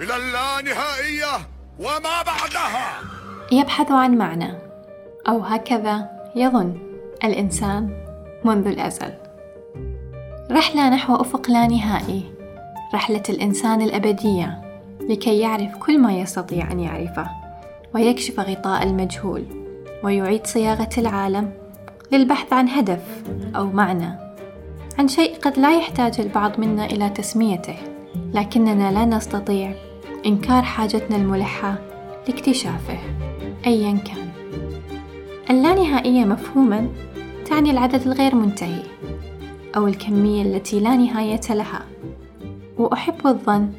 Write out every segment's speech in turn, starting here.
إلى اللانهائية وما بعدها. يبحث عن معنى أو هكذا يظن الإنسان منذ الأزل. رحلة نحو أفق لا نهائي رحلة الإنسان الأبدية لكي يعرف كل ما يستطيع أن يعرفه ويكشف غطاء المجهول ويعيد صياغة العالم للبحث عن هدف أو معنى عن شيء قد لا يحتاج البعض منا إلى تسميته. لكننا لا نستطيع إنكار حاجتنا الملحة لاكتشافه أيا كان. اللانهائية مفهوما تعني العدد الغير منتهي أو الكمية التي لا نهاية لها. وأحب الظن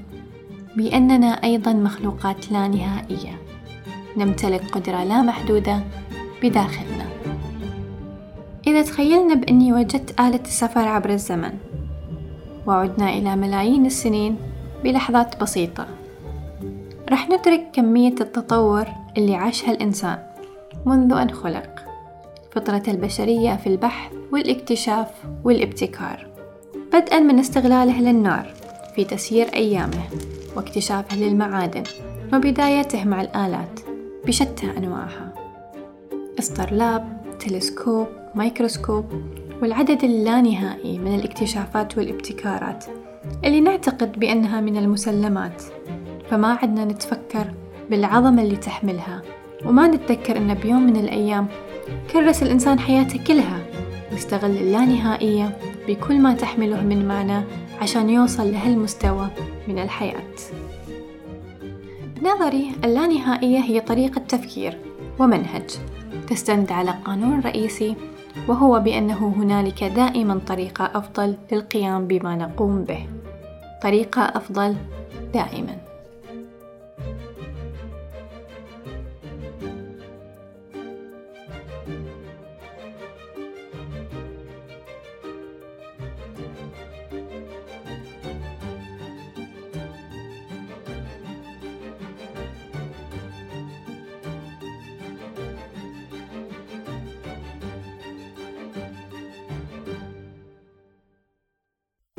بأننا أيضا مخلوقات لا نهائية. نمتلك قدرة لا محدودة بداخلنا. إذا تخيلنا بأني وجدت آلة السفر عبر الزمن وعدنا إلى ملايين السنين بلحظات بسيطة. رح ندرك كمية التطور اللي عاشها الإنسان منذ أن خلق. فطرة البشرية في البحث والاكتشاف والابتكار. بدءا من استغلاله للنار في تسيير أيامه واكتشافه للمعادن وبدايته مع الآلات بشتى أنواعها. استرلاب تلسكوب مايكروسكوب والعدد اللانهائي من الاكتشافات والابتكارات اللي نعتقد بأنها من المسلمات. فما عدنا نتفكر بالعظمة اللي تحملها وما نتذكر أن بيوم من الأيام كرس الإنسان حياته كلها واستغل اللانهائية بكل ما تحمله من معنى عشان يوصل لهالمستوى من الحياة. بنظري اللانهائية هي طريقة تفكير ومنهج تستند على قانون رئيسي وهو بأنه هنالك دائما طريقة أفضل للقيام بما نقوم به. طريقة أفضل دائما.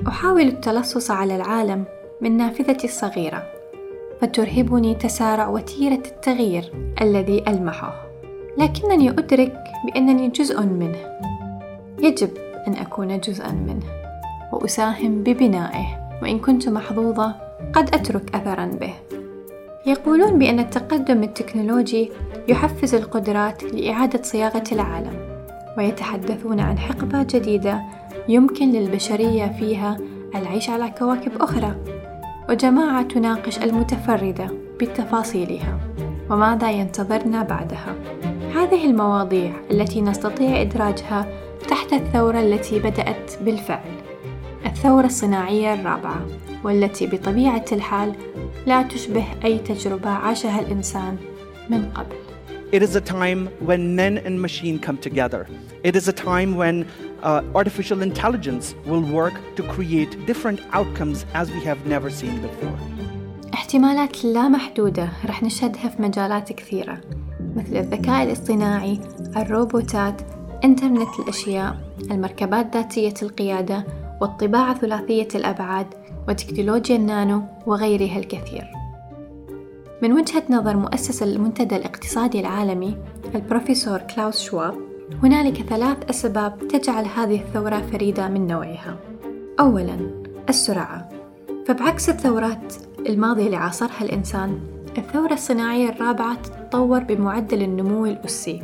أحاول التلصص على العالم من نافذتي الصغيرة فترهبني تسارع وتيرة التغيير الذي ألمحه. لكنني أدرك بأنني جزء منه. يجب أن أكون جزءا منه وأساهم ببنائه وإن كنت محظوظة قد أترك أثرا به. يقولون بأن التقدم التكنولوجي يحفز القدرات لإعادة صياغة العالم ويتحدثون عن حقبة جديدة يمكن للبشرية فيها العيش على كواكب أخرى. وجماعة تناقش المتفردة بتفاصيلها وماذا ينتظرنا بعدها. هذه المواضيع التي نستطيع إدراجها تحت الثورة التي بدأت بالفعل. الثورة الصناعية الرابعة والتي بطبيعة الحال لا تشبه أي تجربة عاشها الإنسان من قبل. It is a time when men and machine come together. It is a time when uh, artificial intelligence will work to create different outcomes as we have never seen before. احتمالات لا محدودة رح نشهدها في مجالات كثيرة مثل الذكاء الاصطناعي، الروبوتات، إنترنت الأشياء، المركبات ذاتية القيادة، والطباعة ثلاثية الأبعاد، وتكنولوجيا النانو وغيرها الكثير. من وجهة نظر مؤسس المنتدى الاقتصادي العالمي البروفيسور كلاوس شواب هنالك ثلاث أسباب تجعل هذه الثورة فريدة من نوعها. أولا السرعة. فبعكس الثورات الماضية اللي عاصرها الإنسان الثورة الصناعية الرابعة تتطور بمعدل النمو الأسي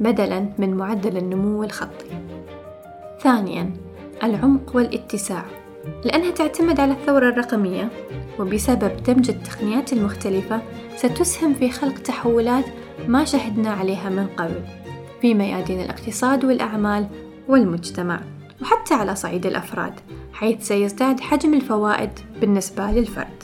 بدلا من معدل النمو الخطي. ثانيا العمق والاتساع. لأنها تعتمد على الثورة الرقمية وبسبب دمج التقنيات المختلفة ستسهم في خلق تحولات ما شهدنا عليها من قبل في ميادين الاقتصاد والأعمال والمجتمع وحتى على صعيد الأفراد حيث سيزداد حجم الفوائد بالنسبة للفرد.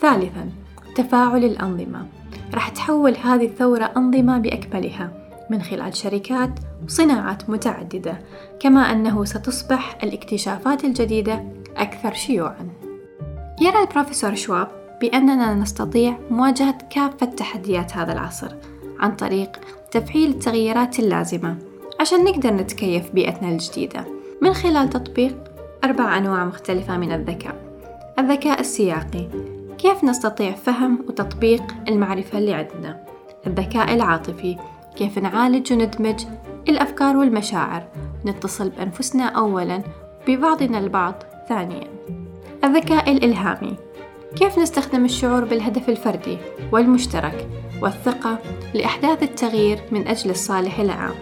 ثالثا تفاعل الأنظمة. راح تحول هذه الثورة أنظمة بأكملها. من خلال شركات وصناعات متعددة كما أنه ستصبح الاكتشافات الجديدة أكثر شيوعًا. يرى البروفيسور شواب بأننا نستطيع مواجهة كافة تحديات هذا العصر عن طريق تفعيل التغييرات اللازمة عشان نقدر نتكيف بيئتنا الجديدة. من خلال تطبيق أربع أنواع مختلفة من الذكاء. الذكاء السياقي. كيف نستطيع فهم وتطبيق المعرفة اللي عندنا؟ الذكاء العاطفي. كيف نعالج وندمج الأفكار والمشاعر. نتصل بأنفسنا أولا ببعضنا البعض ثانيا. الذكاء الإلهامي. كيف نستخدم الشعور بالهدف الفردي والمشترك والثقة لإحداث التغيير من أجل الصالح العام؟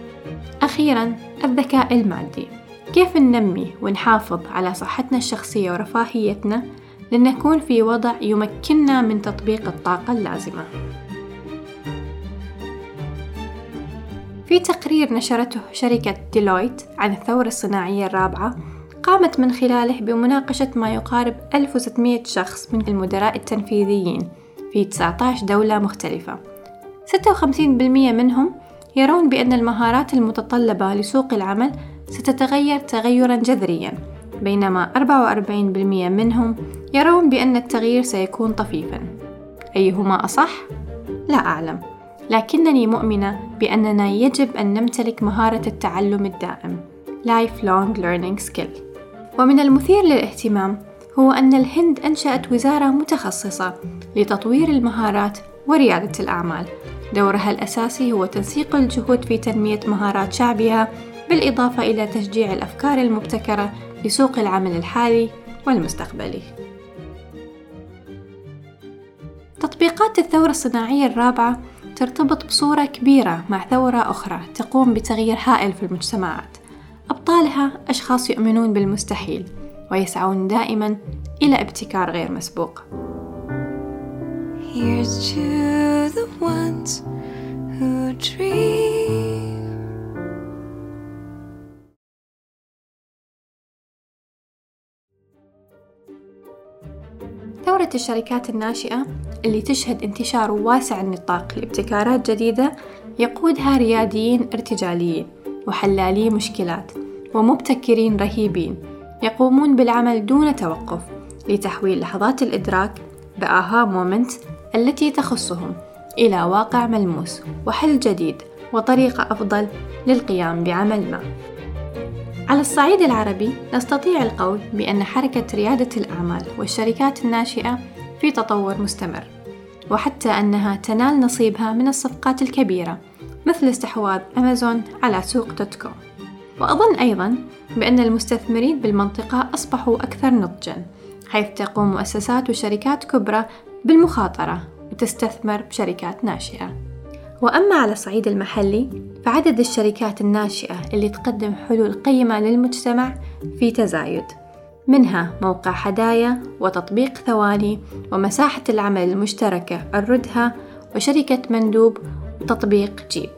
أخيرا الذكاء المادي. كيف ننمي ونحافظ على صحتنا الشخصية ورفاهيتنا لنكون في وضع يمكننا من تطبيق الطاقة اللازمة؟ في تقرير نشرته شركة ديلويت عن الثورة الصناعية الرابعة قامت من خلاله بمناقشة ما يقارب 1600 شخص من المدراء التنفيذيين في 19 دولة مختلفة. 56% منهم يرون بأن المهارات المتطلبة لسوق العمل ستتغير تغيرا جذريا بينما 44% منهم يرون بأن التغيير سيكون طفيفا. أيهما أصح؟ لا أعلم. لكنني مؤمنة بأننا يجب أن نمتلك مهارة التعلم الدائم Lifelong Learning Skill ومن المثير للاهتمام هو أن الهند أنشأت وزارة متخصصة لتطوير المهارات وريادة الأعمال دورها الأساسي هو تنسيق الجهود في تنمية مهارات شعبها بالإضافة إلى تشجيع الأفكار المبتكرة لسوق العمل الحالي والمستقبلي. تطبيقات الثورة الصناعية الرابعة ترتبط بصورة كبيرة مع ثورة أخرى تقوم بتغيير هائل في المجتمعات. أبطالها أشخاص يؤمنون بالمستحيل ويسعون دائما إلى ابتكار غير مسبوق. Here's to the ones who dream. ثورة الشركات الناشئة اللي تشهد انتشار واسع النطاق لابتكارات جديدة يقودها رياديين ارتجاليين وحلالي مشكلات ومبتكرين رهيبين يقومون بالعمل دون توقف لتحويل لحظات الإدراك ب aha moment التي تخصهم إلى واقع ملموس وحل جديد وطريقة أفضل للقيام بعمل ما. على الصعيد العربي نستطيع القول بأن حركة ريادة الأعمال والشركات الناشئة في تطور مستمر، وحتى أنها تنال نصيبها من الصفقات الكبيرة مثل استحواذ أمازون على سوق دوت كوم. وأظن أيضا بأن المستثمرين بالمنطقة أصبحوا أكثر نضجًا، حيث تقوم مؤسسات وشركات كبرى بالمخاطرة وتستثمر بشركات ناشئة وأما على الصعيد المحلي فعدد الشركات الناشئة اللي تقدم حلول قيمة للمجتمع في تزايد منها موقع هدايا وتطبيق ثواني ومساحة العمل المشتركة الردها وشركة مندوب وتطبيق جيب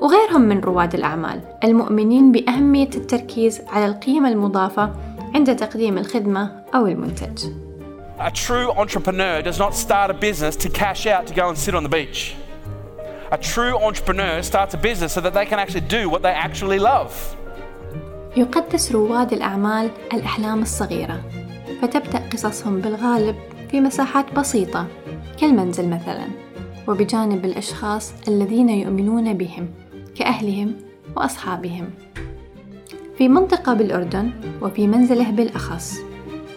وغيرهم من رواد الأعمال المؤمنين بأهمية التركيز على القيمة المضافة عند تقديم الخدمة أو المنتج A true entrepreneur does not start a business to cash out to go and sit on the beach. A true entrepreneur starts a business so that they can actually do what they actually love. يقدس رواد الأعمال الأحلام الصغيرة فتبدأ قصصهم بالغالب في مساحات بسيطة كالمنزل مثلا وبجانب الأشخاص الذين يؤمنون بهم كأهلهم وأصحابهم. في منطقة بالأردن وفي منزله بالأخص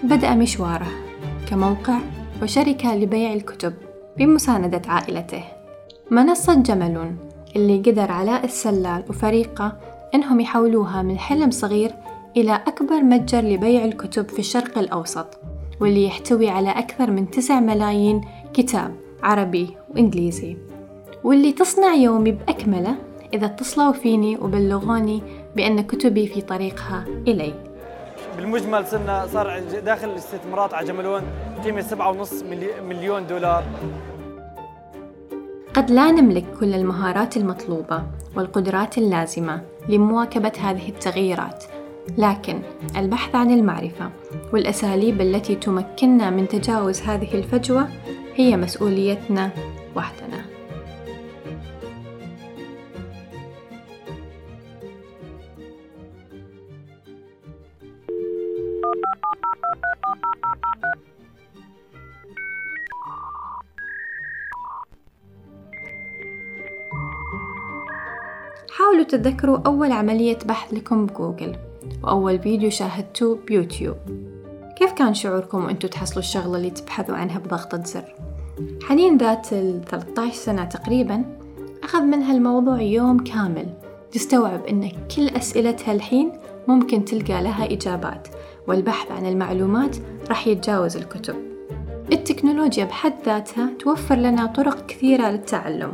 بدأ مشواره كموقع وشركة لبيع الكتب بمساندة عائلته. منصة جملون اللي قدر علاء السلال وفريقه إنهم يحولوها من حلم صغير إلى أكبر متجر لبيع الكتب في الشرق الأوسط واللي يحتوي على أكثر من تسع ملايين كتاب عربي وإنجليزي. واللي تصنع يومي بأكمله إذا اتصلوا فيني وبلغوني بأن كتبي في طريقها إلي. بالمجمل صرنا صار داخل الاستثمارات على جملون قيمة 7.5 مليون دولار. قد لا نملك كل المهارات المطلوبة والقدرات اللازمة لمواكبة هذه التغييرات لكن البحث عن المعرفة والأساليب التي تمكننا من تجاوز هذه الفجوة هي مسؤوليتنا وحدنا تتذكروا أول عملية بحث لكم بجوجل وأول فيديو شاهدتوه بيوتيوب. كيف كان شعوركم وأنتوا تحصلوا الشغلة اللي تبحثوا عنها بضغطة زر؟ حنين ذات ال 13 سنة تقريبا أخذ منها الموضوع يوم كامل. تستوعب أن كل أسئلتها الحين ممكن تلقى لها إجابات والبحث عن المعلومات راح يتجاوز الكتب. التكنولوجيا بحد ذاتها توفر لنا طرق كثيرة للتعلم.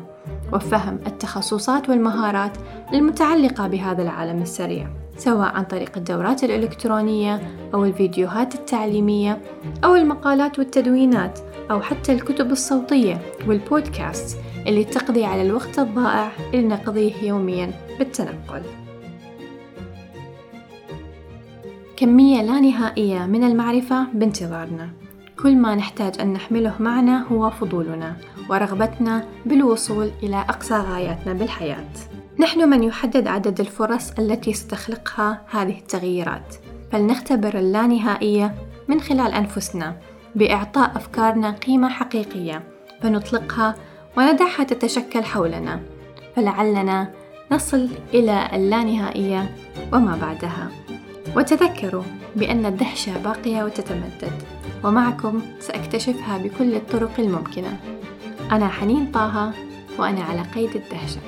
وفهم التخصصات والمهارات المتعلقة بهذا العالم السريع سواء عن طريق الدورات الإلكترونية أو الفيديوهات التعليمية أو المقالات والتدوينات أو حتى الكتب الصوتية والبودكاست اللي تقضي على الوقت الضائع اللي نقضيه يوميا بالتنقل. كمية لا نهائية من المعرفة بانتظارنا. كل ما نحتاج أن نحمله معنا هو فضولنا ورغبتنا بالوصول إلى أقصى غاياتنا بالحياة. نحن من يحدد عدد الفرص التي ستخلقها هذه التغييرات. فلنختبر اللانهائية من خلال أنفسنا بإعطاء أفكارنا قيمة حقيقية فنطلقها وندعها تتشكل حولنا. فلعلنا نصل إلى اللانهائية وما بعدها. وتذكروا بأن الدهشة باقية وتتمدد. ومعكم سأكتشفها بكل الطرق الممكنة. أنا حنين طه وأنا على قيد الدهشة.